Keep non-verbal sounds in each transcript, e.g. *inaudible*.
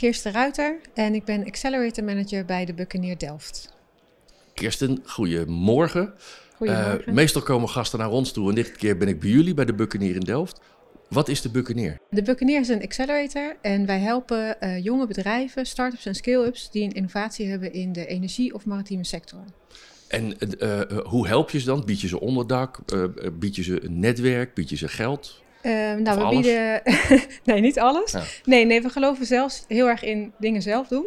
Kirsten Ruiter en ik ben Accelerator Manager bij de Buccaneer Delft. Kirsten, goedemorgen. Goedemorgen. Uh, meestal komen gasten naar ons toe en dit keer ben ik bij jullie bij de Buccaneer in Delft. Wat is de Buccaneer? De Buccaneer is een accelerator en wij helpen uh, jonge bedrijven, start-ups en scale-ups die een innovatie hebben in de energie- of maritieme sector. En uh, hoe help je ze dan? Bied je ze onderdak? bied je ze een netwerk? Bied je ze geld? Uh, nou, we alles? bieden. *laughs* nee, niet alles. Ja. Nee, nee, we geloven zelfs heel erg in dingen zelf doen.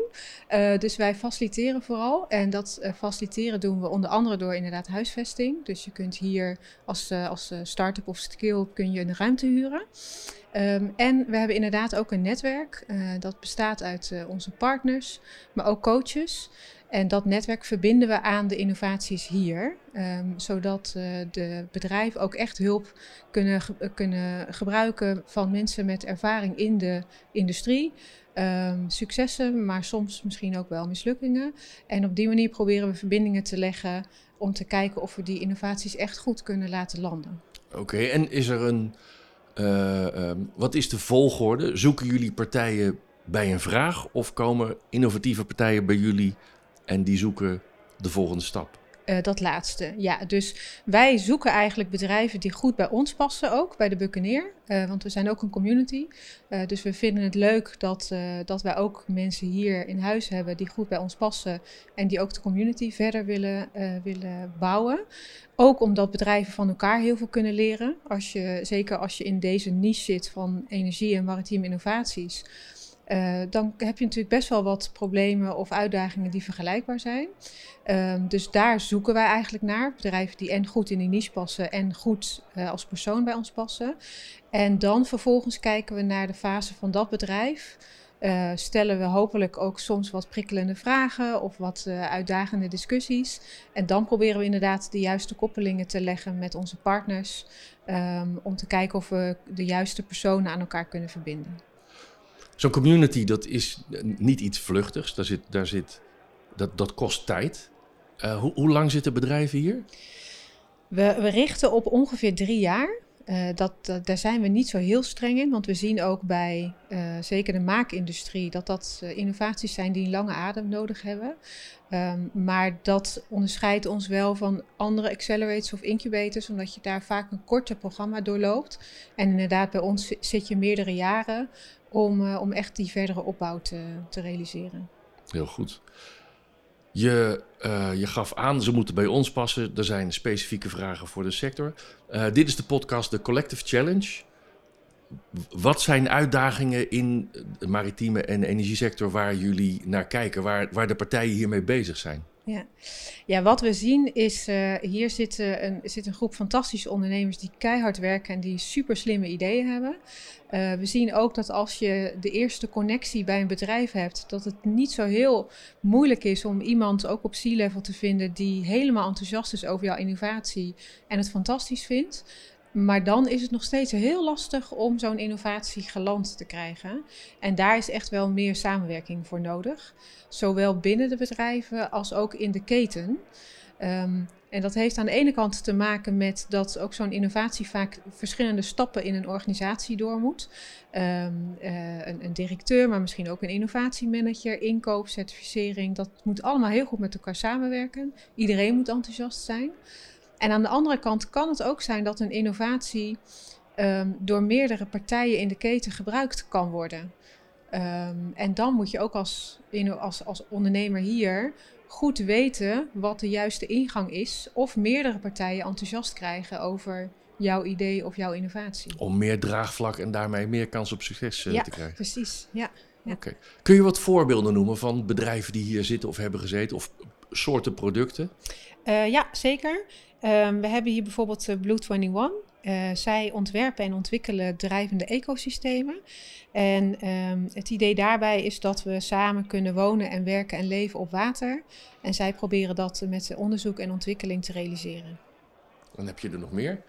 Uh, dus wij faciliteren vooral. En dat uh, faciliteren doen we onder andere door inderdaad huisvesting. Dus je kunt hier als, als start-up of skill kun je een ruimte huren. Um, en we hebben inderdaad ook een netwerk. dat bestaat uit onze partners, maar ook coaches. En dat netwerk verbinden we aan de innovaties hier, um, zodat uh, de bedrijven ook echt hulp kunnen, kunnen gebruiken van mensen met ervaring in de industrie. Um, successen, maar soms misschien ook wel mislukkingen. En op die manier proberen we verbindingen te leggen om te kijken of we die innovaties echt goed kunnen laten landen. Oké, en is er een. Uh, um, wat is de volgorde? Zoeken jullie partijen bij een vraag of komen innovatieve partijen bij jullie en die zoeken de volgende stap. Uh, dat laatste, ja. Dus wij zoeken eigenlijk bedrijven die goed bij ons passen ook, bij de Buccaneer. Uh, want we zijn ook een community. Uh, dus we vinden het leuk dat, dat wij ook mensen hier in huis hebben die goed bij ons passen. En die ook de community verder willen, willen bouwen. Ook omdat bedrijven van elkaar heel veel kunnen leren. Als je, zeker als je in deze niche zit van energie en maritieme innovaties. Uh, dan heb je natuurlijk best wel wat problemen of uitdagingen die vergelijkbaar zijn. Um, dus daar zoeken wij eigenlijk naar. Bedrijven die en goed in die niche passen en goed uh, als persoon bij ons passen. En dan vervolgens kijken we naar de fase van dat bedrijf. Uh, stellen we hopelijk ook soms wat prikkelende vragen of wat uitdagende discussies. En dan proberen we inderdaad de juiste koppelingen te leggen met onze partners. Um, om te kijken of we de juiste personen aan elkaar kunnen verbinden. Zo'n community, dat is niet iets vluchtigs. Daar zit, daar zit, dat, dat kost tijd. Uh, hoe, lang zitten bedrijven hier? We, richten op ongeveer drie jaar. Uh, dat, daar zijn we niet zo heel streng in, want we zien ook bij uh, zeker de maakindustrie dat dat innovaties zijn die een lange adem nodig hebben. Um, maar dat onderscheidt ons wel van andere accelerators of incubators, omdat je daar vaak een korter programma doorloopt. En inderdaad, bij ons zit je meerdere jaren om, om echt die verdere opbouw te, te realiseren. Heel goed. Je, uh, je gaf aan, ze moeten bij ons passen. Er zijn specifieke vragen voor de sector. Uh, dit is de podcast The Collective Challenge. Wat zijn uitdagingen in de maritieme en energiesector waar jullie naar kijken, waar, waar de partijen hiermee bezig zijn? Ja. ja, wat we zien is, uh, hier zit, een, zit een groep fantastische ondernemers die keihard werken en die super slimme ideeën hebben. Uh, we zien ook dat als je de eerste connectie bij een bedrijf hebt, dat het niet zo heel moeilijk is om iemand ook op C-level te vinden die helemaal enthousiast is over jouw innovatie en het fantastisch vindt. Maar dan is het nog steeds heel lastig om zo'n innovatie geland te krijgen. En daar is echt wel meer samenwerking voor nodig. Zowel binnen de bedrijven als ook in de keten. Um, en dat heeft aan de ene kant te maken met dat ook zo'n innovatie vaak verschillende stappen in een organisatie door moet. Um, uh, een, een, directeur, maar misschien ook een innovatiemanager, inkoop, certificering. Dat moet allemaal heel goed met elkaar samenwerken. Iedereen moet enthousiast zijn. En aan de andere kant kan het ook zijn dat een innovatie um, door meerdere partijen in de keten gebruikt kan worden. Um, en dan moet je ook als, als, als ondernemer hier goed weten wat de juiste ingang is. Of meerdere partijen enthousiast krijgen over jouw idee of jouw innovatie. Om meer draagvlak en daarmee meer kans op succes uh, ja, te krijgen. Precies, ja. ja. Okay. Kun je wat voorbeelden noemen van bedrijven die hier zitten of hebben gezeten of soorten producten? Uh, ja, zeker. Um, we hebben hier bijvoorbeeld uh, Blue 21. Uh, zij ontwerpen en ontwikkelen drijvende ecosystemen. En ehm, het idee daarbij is dat we samen kunnen wonen en werken en leven op water. En zij proberen dat met onderzoek en ontwikkeling te realiseren. Dan heb je er nog meer?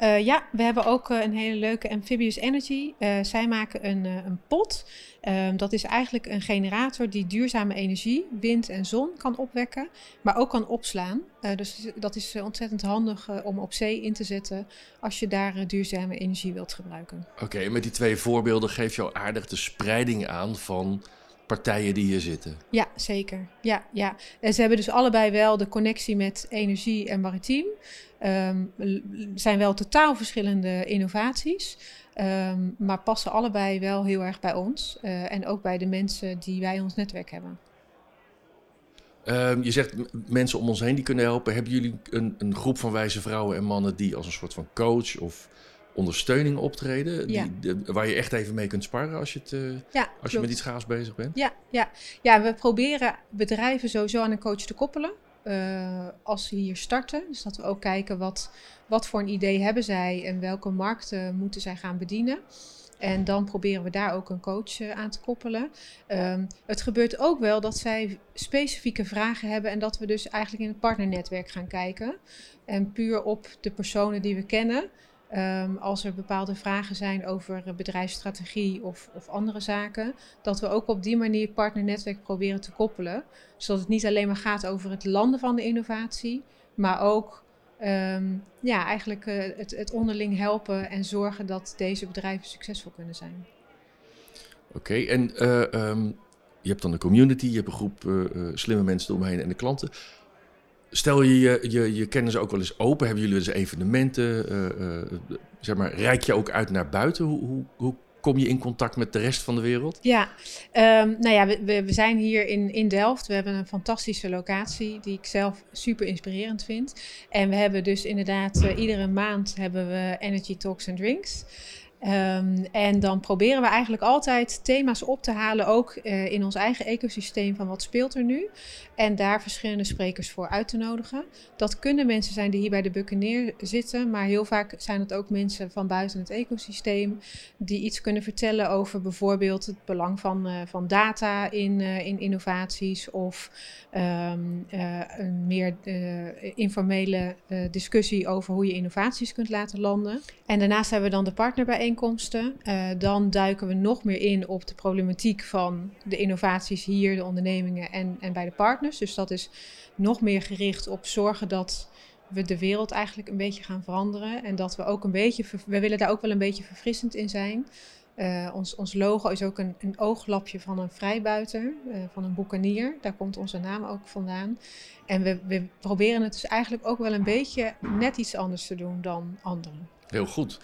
Uh, ja, we hebben ook uh, een hele leuke Amphibious Energy. Uh, zij maken een, een pot. Um, dat is eigenlijk een generator die duurzame energie, wind en zon kan opwekken, maar ook kan opslaan. dus dat is ontzettend handig om op zee in te zetten als je daar duurzame energie wilt gebruiken. Oké, met die twee voorbeelden geef je al aardig de spreiding aan van partijen die hier zitten. Ja, zeker. Ja, ja. En ze hebben dus allebei wel de connectie met energie en maritiem. Um, zijn wel totaal verschillende innovaties. Um, maar passen allebei wel heel erg bij ons. Uh, en ook bij de mensen die wij in ons netwerk hebben. Um, je zegt mensen om ons heen die kunnen helpen. Hebben jullie een, een groep van wijze vrouwen en mannen die als een soort van coach of ondersteuning optreden. Die, de, waar je echt even mee kunt sparren als je, het, uh, ja, als je met iets gaafs bezig bent. Ja, ja. ja, we proberen bedrijven sowieso aan een coach te koppelen. Uh, als ze hier starten. Dus dat we ook kijken wat, wat voor een idee hebben zij en welke markten moeten zij gaan bedienen. En dan proberen we daar ook een coach uh, aan te koppelen. Um, het gebeurt ook wel dat zij specifieke vragen hebben en dat we dus eigenlijk in het partnernetwerk gaan kijken. En puur op de personen die we kennen, Um, als er bepaalde vragen zijn over bedrijfsstrategie of, of, andere zaken, dat we ook op die manier partnernetwerk proberen te koppelen. Zodat het niet alleen maar gaat over het landen van de innovatie, maar ook um, ja, eigenlijk uh, het, het, onderling helpen en zorgen dat deze bedrijven succesvol kunnen zijn. Oké, en uh, um, je hebt dan een community, je hebt een groep slimme mensen eromheen en de klanten. Stel je, je je, je kennis ook wel eens open, hebben jullie dus evenementen? Uh, uh, zeg maar, reik je ook uit naar buiten? Hoe, hoe, hoe kom je in contact met de rest van de wereld? Ja, um, nou ja, we, we, zijn hier in, in Delft. We hebben een fantastische locatie die ik zelf super inspirerend vind. En we hebben dus inderdaad uh, iedere maand hebben we Energy Talks and Drinks. Um, en dan proberen we eigenlijk altijd thema's op te halen, ook uh, in ons eigen ecosysteem van wat speelt er nu. En daar verschillende sprekers voor uit te nodigen. Dat kunnen mensen zijn die hier bij de Buccaneer zitten, maar heel vaak zijn het ook mensen van buiten het ecosysteem die iets kunnen vertellen over bijvoorbeeld het belang van, uh, van data in, uh, in innovaties of um, een meer informele discussie over hoe je innovaties kunt laten landen. En daarnaast hebben we dan de partnerbijeenkomsten. dan duiken we nog meer in op de problematiek van de innovaties hier, de ondernemingen en, en bij de partners. Dus dat is nog meer gericht op zorgen dat we de wereld eigenlijk een beetje gaan veranderen. En dat we ook een beetje, we willen daar ook wel een beetje verfrissend in zijn. Uh, ons, ons logo is ook een, een ooglapje van een vrijbuiter, uh, van een boekanier. Daar komt onze naam ook vandaan. En we, we proberen het dus eigenlijk ook wel een beetje net iets anders te doen dan anderen. Heel goed.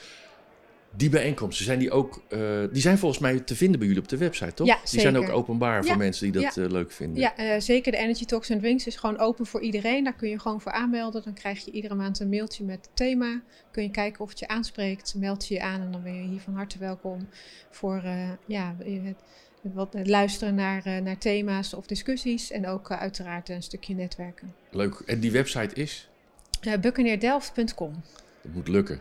Die bijeenkomsten, zijn die ook, uh, die zijn volgens mij te vinden bij jullie op de website, toch? Ja, die zeker. zijn ook openbaar voor mensen die dat ja. uh, leuk vinden. Ja, uh, zeker. De Energy Talks and Drinks is gewoon open voor iedereen. Daar kun je gewoon voor aanmelden. Dan krijg je iedere maand een mailtje met het thema. Kun je kijken of het je aanspreekt. Meld je je aan en dan ben je hier van harte welkom voor ja, het, wat, luisteren naar, naar thema's of discussies. En ook uiteraard een stukje netwerken. Leuk. En die website is? Uh. Dat moet lukken.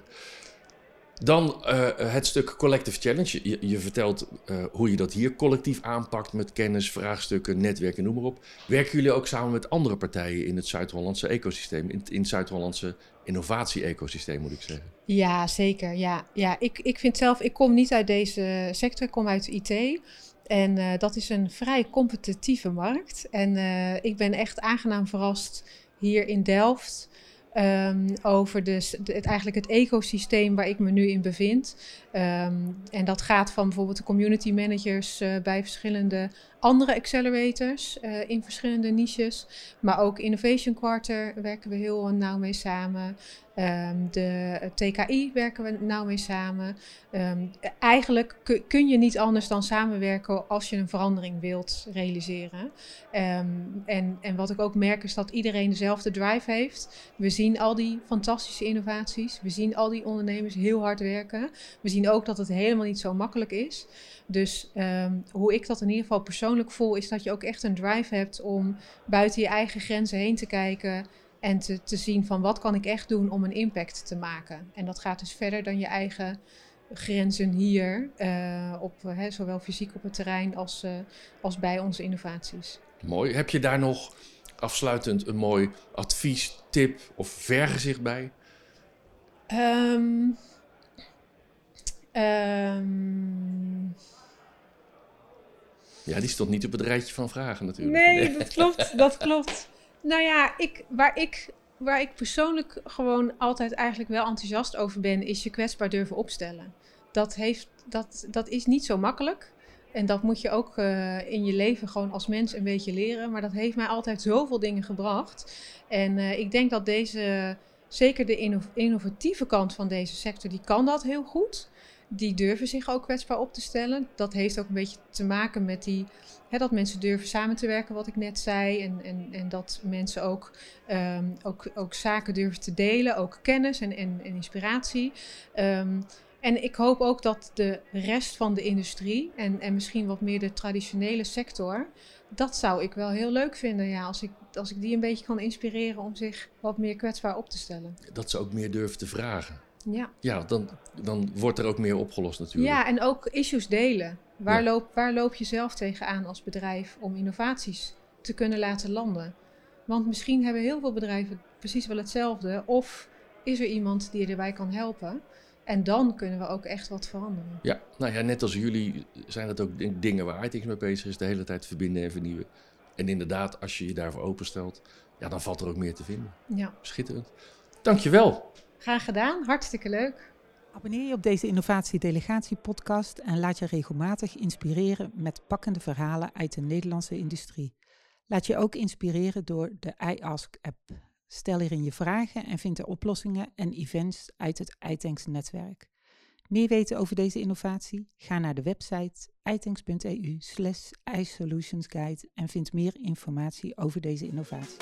Dan uh, het stuk Collective Challenge. Je, vertelt uh, hoe je dat hier collectief aanpakt met kennis, vraagstukken, netwerken, noem maar op. Werken jullie ook samen met andere partijen in het Zuid-Hollandse ecosysteem, in, het Zuid-Hollandse innovatie-ecosysteem, moet ik zeggen? Ja, zeker. Ja, ja ik, ik vind zelf, ik kom niet uit deze sector, ik kom uit IT. En uh, dat is een vrij competitieve markt. En ik ben echt aangenaam verrast hier in Delft. Um, over dus het, eigenlijk het ecosysteem waar ik me nu in bevind. Um, en dat gaat van bijvoorbeeld de community managers uh, bij verschillende andere accelerators uh, in verschillende niches. Maar ook Innovation Quarter werken we heel nauw mee samen. Um, de TKI werken we nauw mee samen. Um, eigenlijk kun je niet anders dan samenwerken als je een verandering wilt realiseren. Um, en, en wat ik ook merk is dat iedereen dezelfde drive heeft. We zien al die fantastische innovaties. We zien al die ondernemers heel hard werken. We zien ook dat het helemaal niet zo makkelijk is. Dus hoe ik dat in ieder geval persoonlijk voel, is dat je ook echt een drive hebt om buiten je eigen grenzen heen te kijken En te, te zien van wat kan ik echt doen om een impact te maken. En dat gaat dus verder dan je eigen grenzen hier, uh, op, hè, zowel fysiek op het terrein als, uh, als bij onze innovaties. Mooi. Heb je daar nog afsluitend een mooi advies, tip of vergezicht bij? Um, um, ja, die stond niet op het rijtje van vragen natuurlijk. Nee, dat klopt. Dat klopt. Nou ja, ik, waar, ik, waar ik persoonlijk gewoon altijd eigenlijk wel enthousiast over ben, is je kwetsbaar durven opstellen. Dat, heeft, dat, dat is niet zo makkelijk. En dat moet je ook uh, in je leven gewoon als mens een beetje leren. Maar dat heeft mij altijd zoveel dingen gebracht. En uh, ik denk dat deze, zeker de innovatieve kant van deze sector, die kan dat heel goed die durven zich ook kwetsbaar op te stellen. Dat heeft ook een beetje te maken met die, hè, dat mensen durven samen te werken, wat ik net zei. En, en, en dat mensen ook, um, ook, ook zaken durven te delen, ook kennis en, en, inspiratie. Um, en ik hoop ook dat de rest van de industrie en, en misschien wat meer de traditionele sector, dat zou ik wel heel leuk vinden. Ja, als ik, als ik die een beetje kan inspireren om zich wat meer kwetsbaar op te stellen. Dat ze ook meer durven te vragen. Ja, ja dan, dan wordt er ook meer opgelost natuurlijk. Ja, en ook issues delen. Waar, loop, waar loop je zelf tegenaan als bedrijf om innovaties te kunnen laten landen? Want misschien hebben heel veel bedrijven precies wel hetzelfde. Of is er iemand die je erbij kan helpen? En dan kunnen we ook echt wat veranderen. Ja, nou ja, net als jullie zijn het ook dingen waar ITX mee bezig is. De hele tijd verbinden en vernieuwen. En inderdaad, als je je daarvoor openstelt, ja, dan valt er ook meer te vinden. Ja. Schitterend. Dankjewel. Graag gedaan, hartstikke leuk. Abonneer je op deze Innovatie Delegatie podcast en laat je regelmatig inspireren met pakkende verhalen uit de Nederlandse industrie. Laat je ook inspireren door de iAsk-app. Stel hierin je vragen en vind er oplossingen en events uit het iTanks netwerk. Meer weten over deze innovatie? Ga naar de website itanks.eu slash iSolutionsguide en vind meer informatie over deze innovatie.